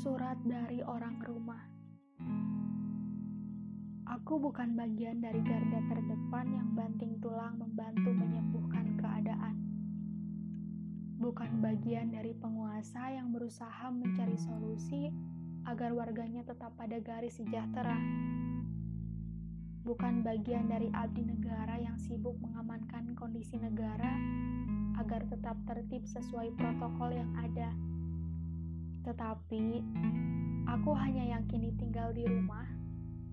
dari orang rumah. Aku bukan bagian dari garda terdepan yang banting tulang membantu menyembuhkan keadaan. Bukan bagian dari penguasa yang berusaha mencari solusi agar warganya tetap pada garis sejahtera. Bukan bagian dari abdi negara yang sibuk mengamankan kondisi negara agar tetap tertib sesuai protokol yang ada. Tetapi, aku hanya yang kini tinggal di rumah,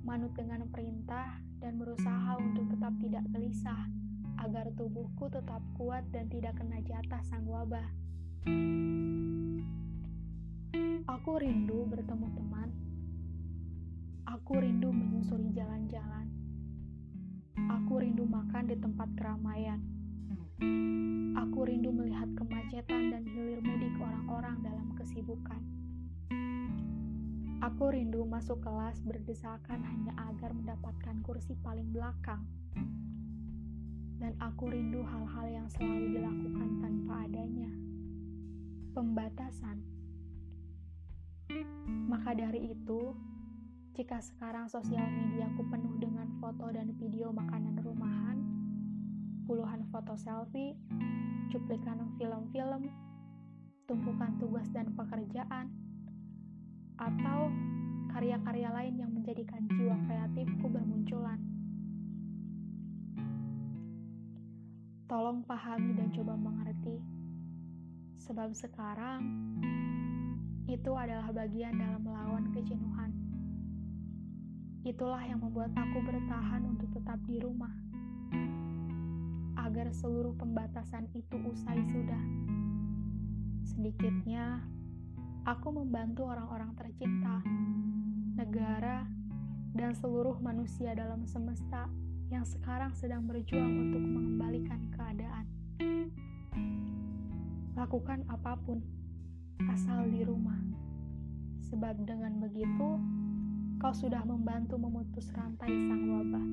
manut dengan perintah, dan berusaha untuk tetap tidak gelisah, agar tubuhku tetap kuat dan tidak kena jatah sang wabah. Aku rindu bertemu teman. Aku rindu menyusuri jalan-jalan. Aku rindu makan di tempat keramaian. Aku rindu melihat kemacetan dan kesibukan. Aku rindu masuk kelas berdesakan hanya agar mendapatkan kursi paling belakang. Dan aku rindu hal-hal yang selalu dilakukan tanpa adanya. Pembatasan. Maka dari itu, jika sekarang sosial mediaku penuh dengan foto dan video makanan rumahan, puluhan foto selfie, cuplikan film-film, tumpukan tugas dan pekerjaan, atau karya-karya lain yang menjadikan jiwa kreatifku bermunculan. Tolong pahami dan coba mengerti, sebab sekarang itu adalah bagian dalam melawan kejenuhan. Itulah yang membuat aku bertahan untuk tetap di rumah, agar seluruh pembatasan itu usai sudah. Sedikitnya, aku membantu orang-orang tercinta, negara, dan seluruh manusia dalam semesta yang sekarang sedang berjuang untuk mengembalikan keadaan. Lakukan apa pun, asal di rumah. Sebab dengan begitu, kau sudah membantu memutus rantai sang wabah.